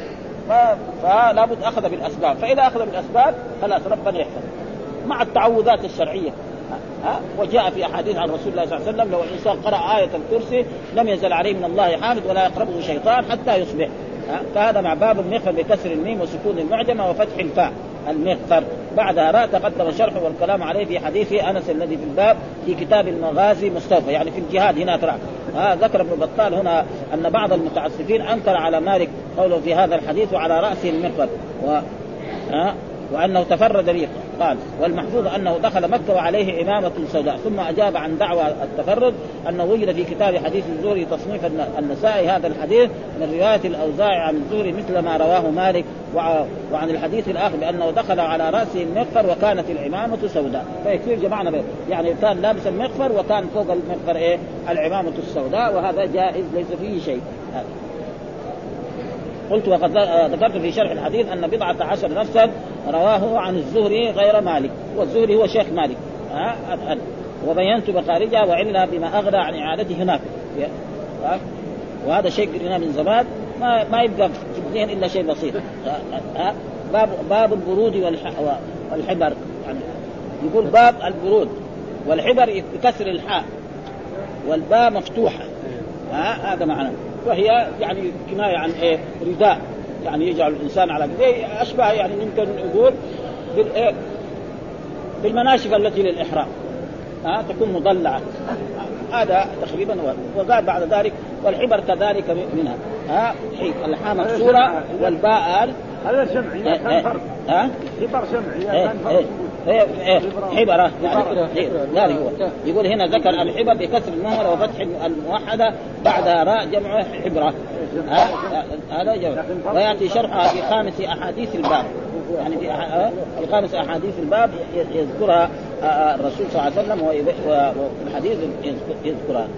فلا بد أخذ بالأسباب. فإذا أخذ بالأسباب خلاص ربنا يحفظ مع التعوذات الشرعية. ها وجاء في أحاديث عن رسول الله صلى الله عليه وسلم لو الانسان قرأ آية الكرسي لم يزل عليه من الله حافظ ولا يقربه شيطان حتى يصبح فهذا مع باب المغفر بكسر الميم وسكون المعجمة وفتح الفاء المغفر بعدها راء تقدم شرحه والكلام عليه في حديث أنس الذي في الباب في كتاب المغازي مستوفى يعني في الجهاد هناك راء آه ذكر ابن بطال هنا أن بعض المتعسفين أنكر على مالك قوله في هذا الحديث وعلى راسه المغفر و... آه وأنه تفرد به. قال والمحفوظ أنه دخل مكة وعليه إمامة سوداء. ثم أجاب عن دعوى التفرد أنه وجد في كتاب حديث الزهري تصنيف النسائي هذا الحديث من رواية الأوزاعي عن الزهري مثل ما رواه مالك وعن الحديث الآخر بأنه دخل على راسه المغفر وكانت العمامه سوداء. فيكفي جمعنا. يعني كان لابس المغفر وكان فوق المغفر إيه؟ العمامه السوداء وهذا جائز ليس فيه شيء. قلت وقد ذكرت في شرح الحديث أن بضعة عشر نفسا رواه عن الزهري غير مالك والزهري هو شيخ مالك. ها؟ وبينت مخارجها وإلا بما اغنى عن إعادته هناك. وهذا شيء قلنا من زمان. ما ما يبقى في الذهن إلا شيء بسيط. باب باب البرود والحبر. يعني يقول باب البرود. والحبر بكسر الحاء. والباء مفتوحة. هذا معناه. وهي يعني كناية عن إيه؟ رداء يعني يجعل الإنسان على إيه؟ أشبه يعني ممكن نقول بالايه بالمناشف التي للإحرام. ها؟ تكون مضلعة. هذا تقريبا وقال بعد ذلك والحبر كذلك منها. ها؟ الحاء مكسوره والباء
هذا شمعي كان فرق ها؟ حبر شمعي كان فرق
هي حبرة يعني هو. يقول هنا ذكر الحبر بكسر المهملة وفتح الموحدة بعدها راء جمع حبرة هذا جمع. ويأتي شرحها في خامس أحاديث الباب. يعني في في خامس أحاديث الباب يذكرها الرسول صلى الله عليه وسلم وفي الحديث يذكرها.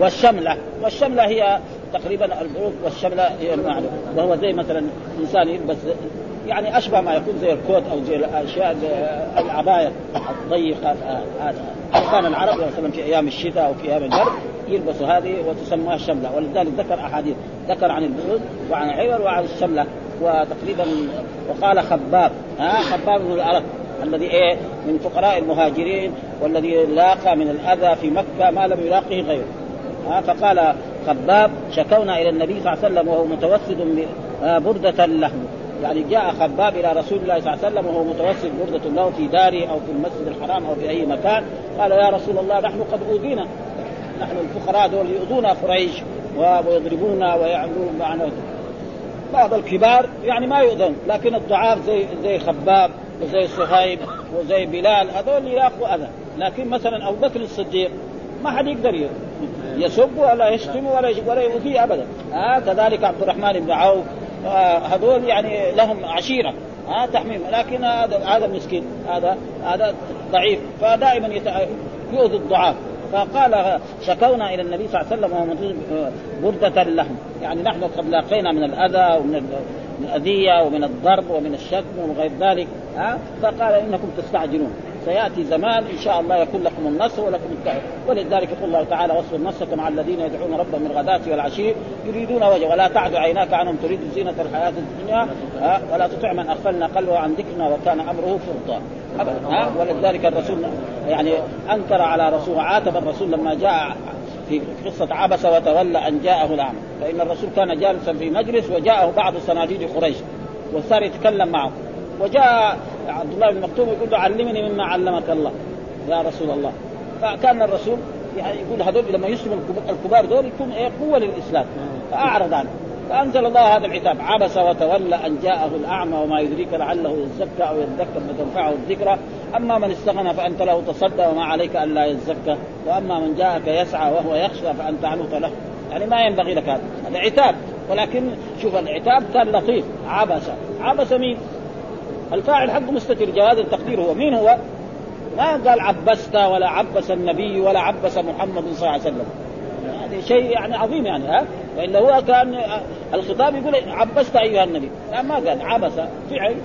والشملة. والشملة هي تقريبا البروف والشملة هي المعنى وهو زي مثلا إنسان يلبس يعني أشبه ما يكون زي الكوت أو زي الأشياء العبايه الضيقة هذا. كان العرب مثلا في أيام الشتاء أو في أيام البرد يلبسوا هذه وتسمى الشملة. ولذلك ذكر أحاديث ذكر عن البرود وعن العبر وعن الشملة وتقريبا وقال خباب ها خباب بن الارق الذي إيه؟ من فقراء المهاجرين والذي لاقى من الأذى في مكة ما لم يلاقه غيره. ها فقال خباب شكونا إلى النبي صلى الله عليه وسلم وهو متوسد بردة له. يعني جاء خباب إلى رسول الله صلى الله عليه وسلم وهو متوسل برده له في داره أو في المسجد الحرام أو في أي مكان. قال يا رسول الله نحن قد أوذينا. نحن الفقراء دول يؤذونا قريش ويضربونا ويعملون معنا. بعض الكبار يعني ما يؤذون لكن الضعاف زي زي خباب وزي صهيب وزي بلال هذول يلاقوا أذى. لكن مثلا أبو بكر الصديق ما حد يقدر يسب ولا يشتم ولا ولا يؤذيه ابدا. آه كذلك عبد الرحمن بن عوف هذول يعني لهم عشيرة ها تحميم. لكن هذا هذا مسكين هذا هذا ضعيف. فدائما يؤذي الضعاف. فقال شكونا إلى النبي صلى الله عليه وسلم وهو بردة لهم. يعني نحن قد لاقينا من الأذى ومن الأذية ومن الضرب ومن الشتم ومن غير ذلك ها فقال إنكم تستعجلون. سيأتي زمان إن شاء الله يكون لكم النصر ولكم التعب ولذلك يقول الله تعالى وصف النصر مع الذين يدعون ربهم من الغداة والعشي يريدون وجه ولا تعد عيناك عنهم تريد زينة الحياة الدنيا ها ولا تطع من أغفلنا قلبه عن ذكرنا وكان أمره فرطا. ها ولذلك الرسول يعني أنكر على رسول عاتب الرسول لما جاء في قصة عبس وتولى أن جاءه الأعمى فإن الرسول كان جالسا في مجلس وجاءه بعض صناديد قريش وصار يتكلم معه. وجاء عبد الله بن مكتوم يقول له علمني مما علمك الله. يا رسول الله. فكان الرسول يعني يقول هذول لما يسلموا الكبار دول يكون إيه؟ قوة للإسلام. فأعرض عنه. فأنزل الله هذا العتاب عبس وتولى أن جاءه الأعمى وما يدريك لعله يزكى أو يذكر فتنفعه الذكرى. أما من استغنى فأنت له تصدى وما عليك ألا يزكى. وأما من جاءك يسعى وهو يخشى فأنت عنه له. يعني ما ينبغي لك هذا. هذا عتاب ولكن شوف العتاب كان لطيف. عبس. عبس مين؟ الفاعل حقه مستتر جواز التقدير هو. مين هو؟ ما قال عبست ولا عبس النبي ولا عبس محمد صلى الله عليه وسلم. هذا شيء يعني عظيم يعني ها؟ وإلا هو كان الخطاب يقول عبست أيها النبي. لا ما قال عبس فعل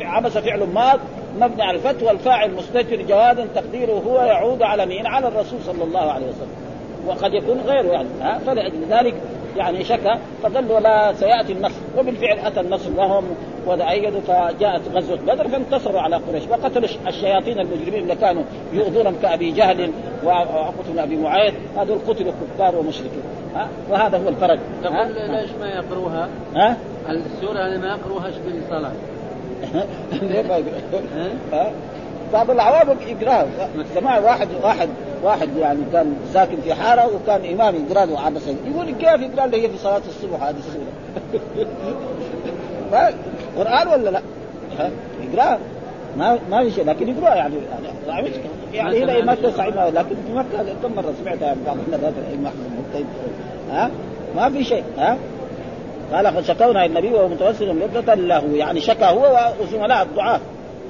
عبس فعل ماض مبني على الفتح والفاعل مستتر جوازا تقديره هو يعود على مين؟ على الرسول صلى الله عليه وسلم. وقد يكون غيره يعني ها؟ فلأجل ذلك يعني شكى فظل ولا سيأتي النصر. وبالفعل أتى النصر لهم وتأيدوا فجاءت غزوة بدر فانتصروا على قريش وقتلوا الشياطين المجرمين اللي كانوا يؤذونهم كأبي جهل وعقبة بن أبي معيط. هذول قتلوا كفار ومشركين. ها؟ وهذا هو الفرج
تقول ليش ما يقروها؟ ها؟ السورة اللي ما يقروهاش ليه ما
يقروها؟ بعض العوام يقراها سمع واحد واحد واحد يعني كان ساكن في حارة وكان إمام يقرا له عبس يقول كيف يقرا له هي في صلاة الصبح هذه السوره قرآن ولا لا؟ يقرا ما ما في شيء. لكن يقرا يعني يعني يعني هنا ما تسعى لكن في مكة كم مرة سمعتها من بعض الناس الائمه أحمد ها؟ ما في شيء. ها؟ قال شكونا النبي وهو متوسل مدة له. يعني شكى هو وزملاء الضعاف.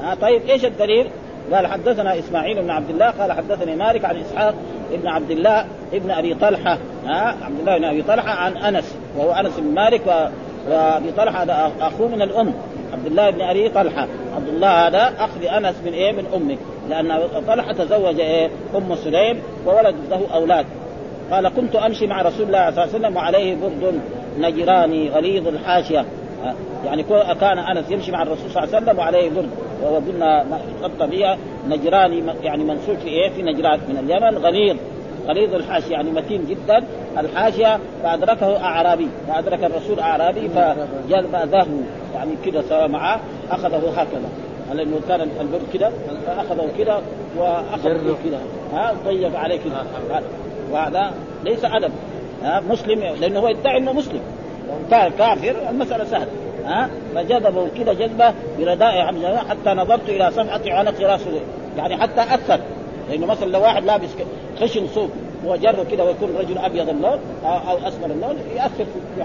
ها؟ طيب إيش الدليل؟ قال حدثنا إسماعيل بن عبد الله قال حدثني مالك عن إسحاق ابن عبد الله ابن أبي طلحة ها عبد الله بن أبي طلحة عن أنس وهو أنس بن مالك. وأبي طلحة هذا أخوه من الأم عبد الله بن أبي طلحة. عبد الله هذا أخ لأنس من إيه؟ من امه لأن طلحة تزوج إيه؟ أم سليم وولد له أولاد. قال كنت أمشي مع رسول الله صلى الله عليه وسلم وعليه برد نجراني غليظ الحاشية. يعني كان أنس يمشي مع الرسول صلى الله عليه وسلم وعليه برد وهو قلنا بها نجراني يعني منسوب في إيه؟ في نجران من اليمن غليظ. غليظ الحاشية يعني متين جدا. الحاشية فأدركه أعرابي فأدرك الرسول أعرابي فجلبذه يعني كده سوى معه أخذه هكذا. لأنه كان البر كده فأخذه كده وأخذه كده. ها ضيق عليه كده. وهذا ليس أدب. ها مسلم لأنه هو يدعي إنه مسلم. كافر المسألة سهلة. ها؟ فجذبه كده جذبة برداء حمزة حتى نظرت إلى صفحة عنق راسه يعني حتى أثر. لأنه مثلا لو واحد لابس خشن صوف وجره كده ويكون رجل أبيض اللون أو أسمر اللون يأثر في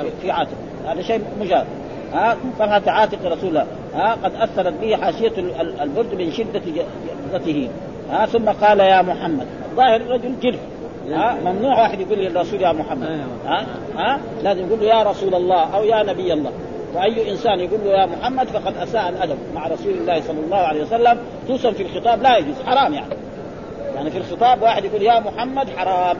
في في, عاتق. هذا شيء مجاب ها؟ صفحه عاتق رسول الله. ها؟ قد أثرت به حاشية البرد من شدة جذبته ها؟ ثم قال يا محمد. ظاهر الرجل جلف ها؟ ممنوع واحد يقول للرسول يا محمد. أيوة. ها؟ ها؟ لازم يقول له يا رسول الله أو يا نبي الله. وأي إنسان يقول له يا محمد فقد أساء الأدب. مع رسول الله صلى الله عليه وسلم خصوصا في الخطاب لا يجوز حرام يعني. يعني في الخطاب واحد يقول يا محمد حرام.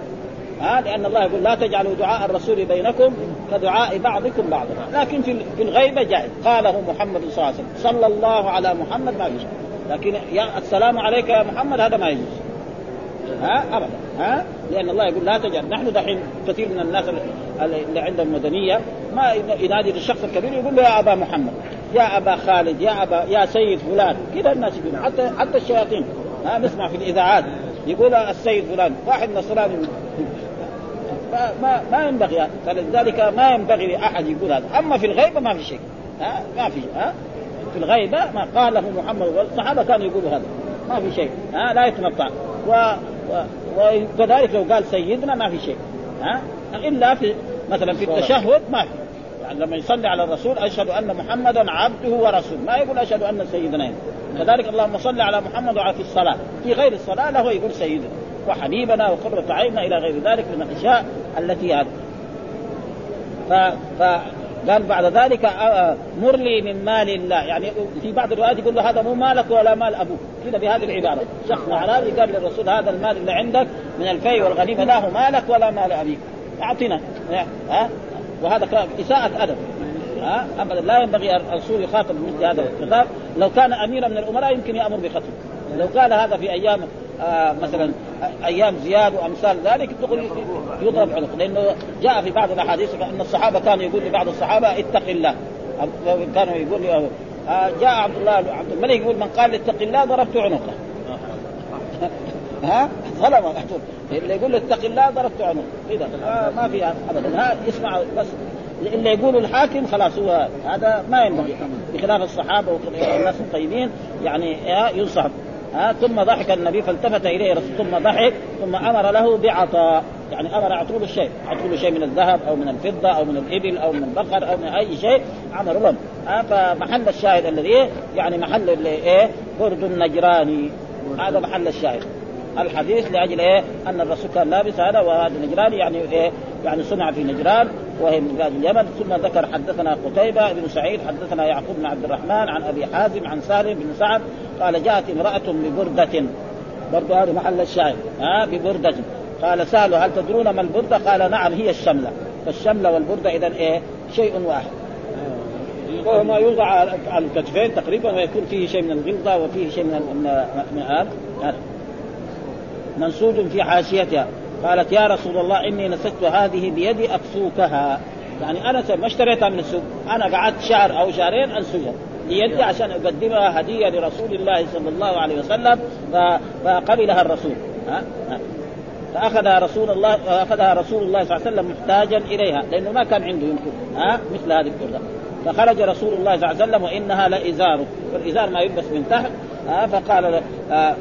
ها؟ لأن الله يقول لا تجعلوا دعاء الرسول بينكم كدعاء بعضكم بعضا. لكن في في الغيبة جائز. قاله محمد صلى الله عليه وسلم صلى الله على محمد ما يجوز. لكن يا السلام عليك يا محمد هذا ما يجوز. ها؟ أبدا. ها؟ لأن الله يقول لا تجعل نحن دحين كثير من الناس اللي عندهم مدنية ما ينادي للشخص الكبير يقول له يا أبا محمد يا أبا خالد يا ابا يا سيد فلان. كذا الناس يقولون. حتى حتى الشياطين. ها؟ نسمع في الإذاعات. يقول السيد فلان. واحد نصراني. ما ما ينبغي فلذلك ما ينبغي لأحد يقول هذا. أما في الغيبه ما في شيء. ها؟ ما في. ها؟ في الغيبه ما قاله محمد والصحابه كانوا يقولوا هذا. ما في شيء. ها؟ لا يتنطع و وكذلك لو قال سيدنا ما في شيء ها؟ إلا في مثلا في التشهد ما في. يعني لما يصلي على الرسول أشهد أن محمدا عبده ورسوله ما يقول أشهد أن سيدنا. كذلك اللهم صل على محمد وعلى في الصلاة. في غير الصلاة له يقول سيدنا. وحبيبنا وقرة عيننا إلى غير ذلك من الأشياء التي هذا ف... ف... قال بعد ذلك آه، آه، مر لي من مال الله. يعني في بعض الروايات يقول له هذا مو مالك ولا مال أبوك. كذا بهذه العبارة. شخص اعرابي قال للرسول هذا المال اللي عندك من الفي والغنيمة لا هو مالك ولا مال أبيك. أعطنا. ها؟ وهذا إساءة أدب. ها؟ أبدا. لا ينبغي الرسول يخاطب مثل هذا الخطاب. لو كان أميرا من الأمراء يمكن يأمر بخطب. لو قال هذا في أيام آه مثلا أيام زياد وأمثال ذلك يضرب عنق. لأنه جاء في بعض الأحاديث أن الصحابة كانوا يقول لبعض الصحابة اتق الله. كانوا يقول آه جاء عبد الله عبد الملك يقول من قال اتق الله ضربت عنقه. ها؟ ظلم. اللي يقول اتق الله ضربت عنقه. كذا ما في ابدا. ها يسمع بس. اللي يقول الحاكم خلاص هو هذا ما ينبغي. بخلاف الصحابة والناس الطيبين يعني ينصح ها ثم ضحك النبي فالتفت إليه ثم ضحك ثم أمر له بعطاء. يعني أمر اعطوا له شيء اعطوا له شيء من الذهب أو من الفضة أو من الإبل أو من البقر أو من أي شيء أمر لهم فمحل الشاهد الذي يعني محل اللي إيه؟ برد النجراني. هذا محل الشاهد. الحديث لأجل إيه؟ أن الرسول كان لابس هذا وهذا نجران يعني إيه؟ يعني صنع في نجران وهي من بلاد اليمن. ثم ذكر حدثنا قتيبة بن سعيد حدثنا يعقوب بن عبد الرحمن عن أبي حازم عن سالم بن سعد قال جاءت امرأة ببردة. برضو هذا محل الشاهد ها؟ ببردة. قال سهل هل تدرون ما البردة؟ قال نعم هي الشملة. فالشملة والبردة اذا إيه؟ شيء واحد. وهو ما يوضع على الكتفين تقريبا ويكون فيه شيء من الغلظة وفيه شيء من من هذا منسوج في حاشيتها. قالت يا رسول الله إني نسكت هذه بيدي اكسوكها يعني أنا ما اشتريتها من السوق. أنا قعدت شهر أو شهرين انسجها بيدي عشان أقدمها هدية لرسول الله صلى الله عليه وسلم فقبلها الرسول. ها؟ فأخذها رسول الله اخذها رسول الله صلى الله عليه وسلم محتاجا إليها لأنه ما كان عنده يمكن. ها؟ مثل هذه البرده فخرج رسول الله صلى الله عليه وسلم وإنها لازاره والإزار ما يلبس من تحت. ها فقال آه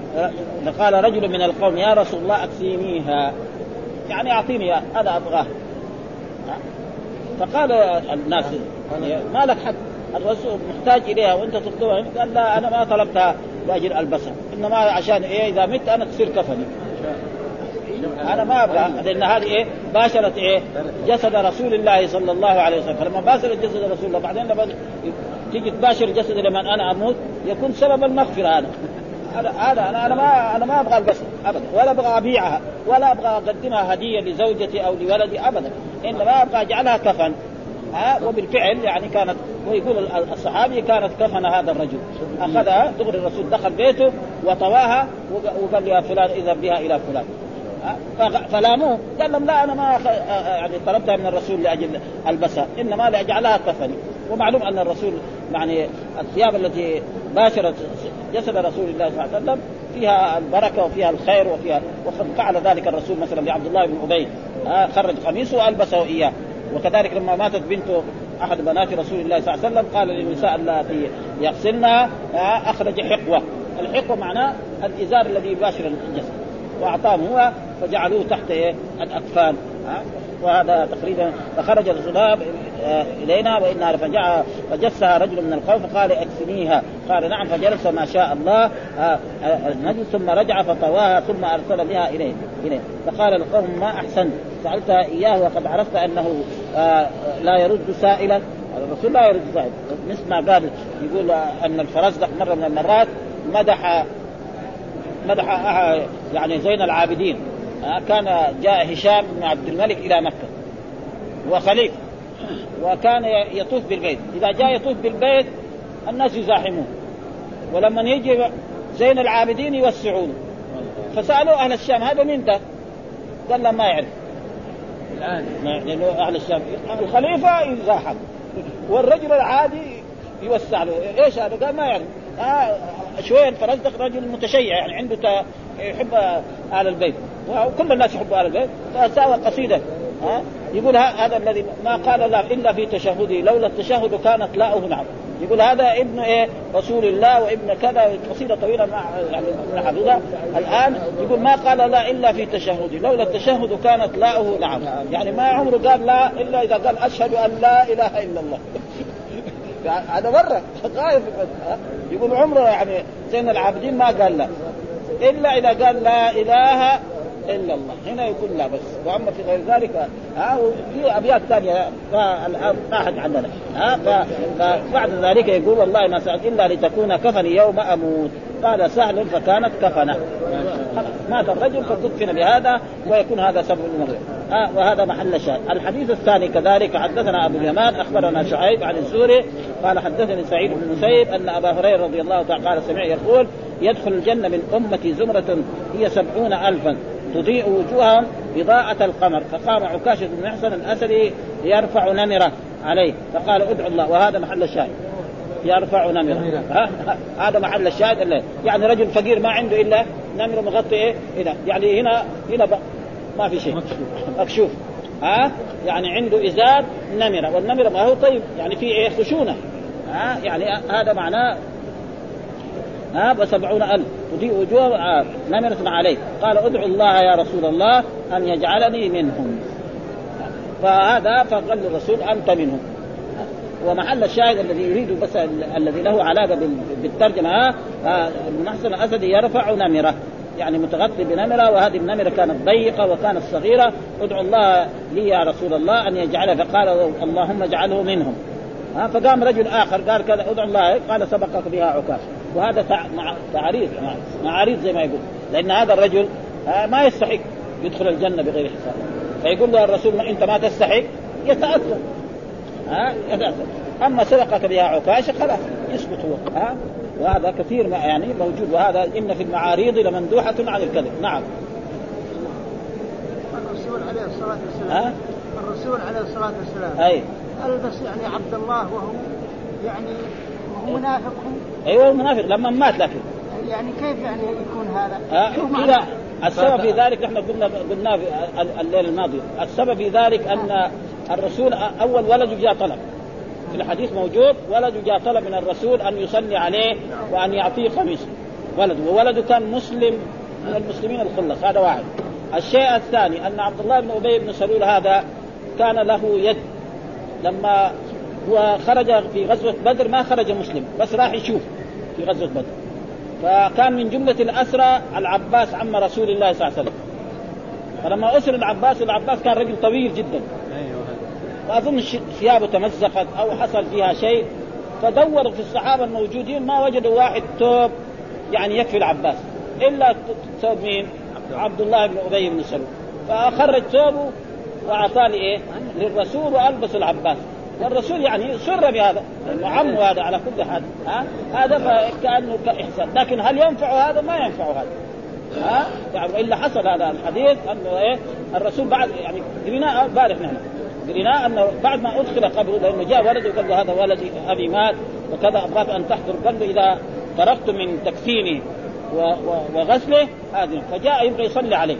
فقال رجل من القوم يا رسول الله اكسينيها يعني أعطيني أنا أبغاه. فقال الناس ما لك حق الرسول محتاج إليها وأنت تطلبها قال لا أنا ما طلبتها لأجل البسها إنما عشان إيه إذا مت أنا تصير كفني. أنا ما أبغى لأن هذه إيه؟ باشرت إيه؟ جسد رسول الله صلى الله عليه وسلم. فلما باشرت جسد رسول الله بعدين لما تيجي تباشر جسد لمن أنا أموت يكون سبب المغفرة هذا. هذا أنا أنا ما أنا ما أبغى البسها ابدا ولا أبغى أبيعها ولا أبغى أقدمها هدية لزوجتي أو لولدي ابدا. إنما أبغى أجعلها كفن. ها؟ وبالفعل يعني كانت ويقول الصحابي كانت كفن هذا الرجل. أخذها دغري الرسول دخل بيته وطواها وقال يا فلان اذهب بها إلى فلان. فلاموه قال لهم لا أنا ما يعني طلبتها من الرسول لأجل البسها إنما لاجعلها كفني ومعلوم أن الرسول يعني الثياب التي باشرت جسد رسول الله صلى الله عليه وسلم فيها البركة وفيها الخير وفيها وقد فعل ذلك الرسول مثلا لعبد الله بن أبي خرج قميصه وألبسه إياه. وكذلك لما ماتت بنت أحد بنات رسول الله صلى الله عليه وسلم قال للنساء اللاتي يغسلنها أخرج حقوة. الحقوة معناه الإزار الذي يباشر الجسد. وأعطاهم هو فجعلوه تحت إيه؟ الاكفان وهذا تقريبا فخرج الغلام آه، إلينا وانها فجاء فجسها رجل من القوم فقال اكفنيها قال نعم فجلس ما شاء الله آه، آه، النجم ثم رجع فطواها ثم أرسل بها اليه إليه. فقال القوم ما احسنت سالتها إياه وقد عرفت أنه لا يرد سائلا. الرسول لا يرد سائلا. مثل ما قال يقول أن الفرزدق مرة من المرات مدح مدح يعني زين العابدين. كان جاء هشام بن عبد الملك إلى مكة. وخليفه وكان يطوف بالبيت. إذا جاء يطوف بالبيت الناس يزاحموه ولما يجي زين العابدين يوسعونه فسألوا أهل الشام هذا مين ده؟ قال لهم ما يعرف. الان لأنه أهل الشام الخليفة يزاحم. والرجل العادي يوسع له إيش هذا؟ قال ما يعرف. آه شوية الفرزدق رجل متشيع يعني عنده يحب أهل البيت. وكل الناس يحبوا أهل البيت. فساوى قصيدة ها؟ يقول هذا الذي ما قال الله إلا في تشهده لولا التشهد كانت لاؤه نعم يقول هذا ابن إيه؟ رسول الله وابن كذا قصيدة طويلة مع يعني حفظها الآن يقول ما قال لا إلا في تشهده لولا التشهد كانت لاؤه نعم يعني ما عمره قال لا إلا إذا قال أشهد أن لا إله إلا الله. هذا مرة غايب يقول عمره يعني زين العابدين ما قال لا. إلا إذا قال لا إله إلا الله. هنا يقول لا بس. وأما في غير ذلك ها؟ في أبيات ثانية الآن راحت عندنا ها؟ فبعد ذلك يقول والله ما سألت إلا لتكون كفني يوم أموت. قال سهل فكانت كفنة. مات الرجل فكفن بهذا ويكون هذا سبب المغرب آه وهذا محل شاهد. الحديث الثاني كذلك حدثنا أبو اليمان أخبرنا شعيب عن الزهري قال حدثني سعيد بن المسيب أن أبا هريرة رضي الله تعالى قال سمع يقول يدخل الجنة من امتي زمرة هي سبعون الفا تضيء وجوههم إضاءة القمر. فقام عكاشة بن محسن الأسدي يرفع نمرة عليه فقال ادعو الله. وهذا محل الشاهد يرفع نمرة. هذا محل الشاهد اللي. يعني رجل فقير ما عنده إلا نمرة مغطي إيه؟ هنا يعني هنا هنا ما في شيء. مكشوف. ها؟ يعني عنده إزار نمرة. والنمرة ما هو طيب. يعني في إيه؟ خشونة. ها؟ يعني هذا معناه ها؟ وسبعون ألف. تضيء وجوه آه نمرة عليه. قال ادعو الله يا رسول الله أن يجعلني منهم. فهذا فقال الرسول أنت منهم. ومحل الشاهد الذي يريد بس الذي له علاقة بالترجمة ها المحسن الاسدي يرفع نمرة. يعني متغطي بنمرة وهذه النمرة كانت ضيقة وكانت صغيرة. ادعو الله لي يا رسول الله أن يجعلها. فقال اللهم اجعله منهم. ها فقام رجل آخر قال كذا ادعو الله قال سبقك بها عكاش. وهذا تعريض معاريض زي ما يقول. لأن هذا الرجل ما يستحق يدخل الجنة بغير حساب. فيقول له الرسول ما أنت ما تستحق؟ يتأثر. ها؟ أما سبقك بها عكاشة خلاص يسكت هو ها وهذا كثير ما يعني موجود. وهذا إن في المعاريض لمندوحة عن الكذب. نعم.
الرسول عليه الصلاة والسلام ها؟ الرسول عليه الصلاة والسلام
أي.
ألبس يعني عبد الله وهو يعني وهو منافق.
أيوه منافق. لما مات لكن.
يعني كيف يعني يكون هذا؟
آه السبب في ذلك نحن قلنا قلنا في الليل الماضي. السبب في ذلك أن الرسول أول ولده جاء طلب. في الحديث موجود ولده جاء طلب من الرسول أن يصلي عليه وأن يعطيه قميص ولده وولده كان مسلم من المسلمين الخلص هذا واحد. الشيء الثاني أن عبد الله بن أبي بن سلول هذا كان له يد. لما هو خرج في غزوة بدر ما خرج مسلم بس راح يشوف في غزوة بدر. فكان من جملة الأسرى العباس عم رسول الله صلى الله عليه وسلم. فلما أسر العباس العباس كان رجل طويل جدا. واظن ثيابه تمزقت أو حصل فيها شيء. فدوروا في الصحابة الموجودين ما وجدوا واحد ثوب يعني يكفي العباس. إلا ثوب مين؟ عبد الله. بن أبي بن سلول. فخرج ثوبه وأعطاه لإيه؟ للرسول وألبس العباس. والرسول يعني سر بهذا. لأنه عمه هذا على كل حال. ها؟ هذا فكانه كإحسان. لكن هل ينفع هذا؟ ما ينفع هذا. ها؟ يعني إلا حصل هذا الحديث أنه إيه؟ الرسول بعد يعني قريناه بارح نحن. قريناه انه بعد ما أدخل قبره لأنه جاء ولد وقال له هذا ولدي ابي مات وكذا أبغاك أن تحضر. قال له إذا فرغت من تكفيني وغسله هذه. فجاء يبغى يصلي عليه.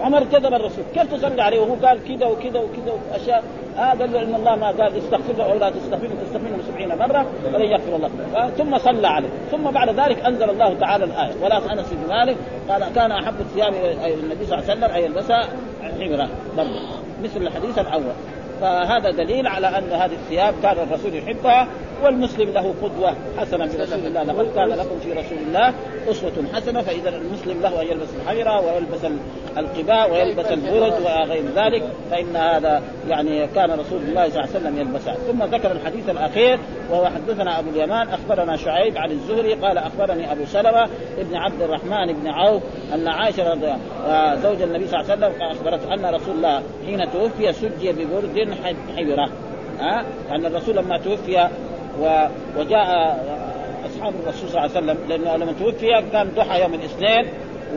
عمر كذب الرسول. كيف تصلي عليه؟ وهو قال كذا وكذا وكذا اشياء آه قال له إن الله ما قال استغفر له أو لا تستغفر له تستغفر له 70 مرة ولن يغفر الله. آه ثم صلى عليه. ثم بعد ذلك أنزل الله تعالى الآية. ولا انس بن مالك قال كان أحب الثياب النبي صلى الله عليه وسلم ان يلبسها حمره مثل الحديث الأول. فهذا دليل على أن هذه الثياب كان الرسول يحبها والمسلم له قدوة حسنة برسول الله لقد كان لكم في رسول الله أسوة حسنة فإذا المسلم له أن يلبس الحجره ويلبس القباء ويلبس البرد وغير ذلك فإن هذا يعني كان رسول الله صلى الله عليه وسلم يلبسها ثم ذكر الحديث الأخير وهو حدثنا أبو اليمان أخبرنا شعيب عن الزهري قال أخبرني أبو سلمة ابن عبد الرحمن بن عوف أن عائشة رضي زوج النبي صلى الله عليه وسلم أخبرت أن رسول الله حين توفي سجي ببرد حبره ها؟ يعني الرسول لما توفي وجاء أصحاب الرسول صلى الله عليه وسلم لأنه لما توفي كان ضحى يوم الاثنين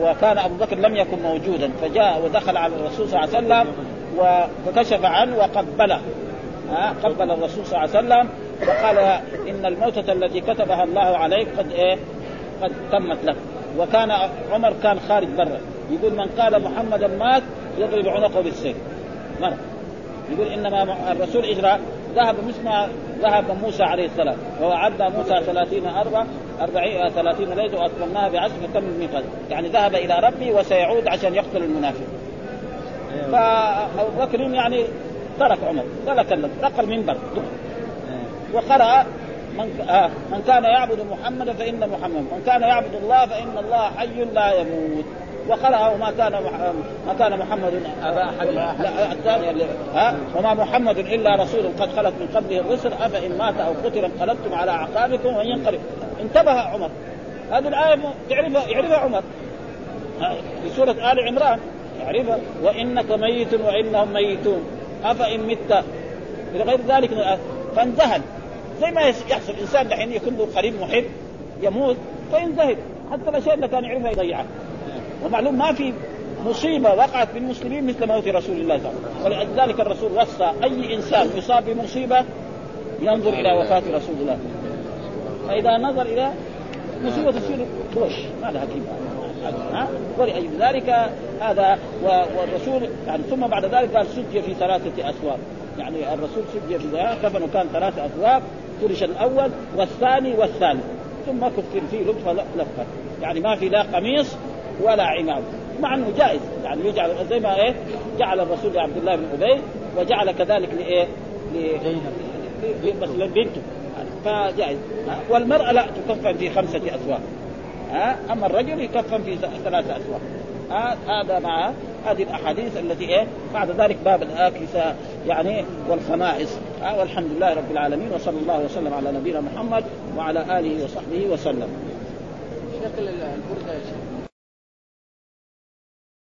وكان أبو بكر لم يكن موجودا فجاء ودخل على الرسول صلى الله عليه وسلم فكشف عنه وقبله. ها قبل الرسول صلى الله عليه وسلم وقال إن الموتة التي كتبها الله عليك قد إيه؟ قد تمت لك. وكان عمر كان خارج برا. يقول من قال محمدا مات يضرب عنقه بالسيف. مرة يقول إنما الرسول إجرى ذهب مثل ما ذهب موسى عليه السلام. ووعدنا موسى ثلاثين أربع أربعين ثلاثين ليلة وأتممناها بعشر فتم الميقات يعني ذهب إلى ربي وسيعود عشان يقتل المنافق. فأبو بكر يعني ترك عمر ولا كلم رق المنبر. وقرأ من آه من كان يعبد محمدا فإن محمد من كان يعبد الله فإن الله حي لا يموت. وقرأ وما كان ما كان محمد أبا أحد. لا الثاني ها؟ وما محمد إلا رسول قد خلت من قبله الرسل. أفإن مات أو قتل انقلبتم على أعقابكم وإن ينقلب. انتبه عمر. هذه الآية يعرفها يعرفها عمر. في سورة آل عمران. يعرفها. وإنك ميت وإنهم ميتون. أفإن مت. إلى غير ذلك فانذهل. زي ما يحصل إنسان دحين يكون له قريب محب يموت فينذهل حتى الأشياء اللي كان يعرفها يضيعها ومعلوم ما في مصيبة وقعت بالمسلمين مثل موت رسول الله صلى الله عليه وسلم. ولذلك الرسول وصى أي إنسان يصاب بمصيبة ينظر إلى وفاة رسول الله. فإذا نظر إلى مصيبة تصير بوش ما لها ولأجل ذلك هذا والرسول يعني ثم بعد ذلك قال سجي في ثلاثة أسواب يعني الرسول سجي في كفنه كان ثلاثة أسواب فرش الأول والثاني والثالث. ثم كفر فيه لطفة لفة. يعني ما في لا قميص ولا عمام. مع أنه جائز. يعني يجعل زي ما إيه جعل الرسول لعبد الله بن أبي وجعل كذلك لإيه؟ مثلا بنته فجائز. والمرأة لا تكفن في خمسة ها؟ أما الرجل يكفن في ثلاثة اثواب هذا مع هذه الأحاديث التي إيه؟ بعد ذلك باب الآكسة يعني والخمائس. والحمد لله رب العالمين وصلى الله وسلم على نبينا محمد وعلى آله وصحبه وسلم.
شكل البرده يا شيخ.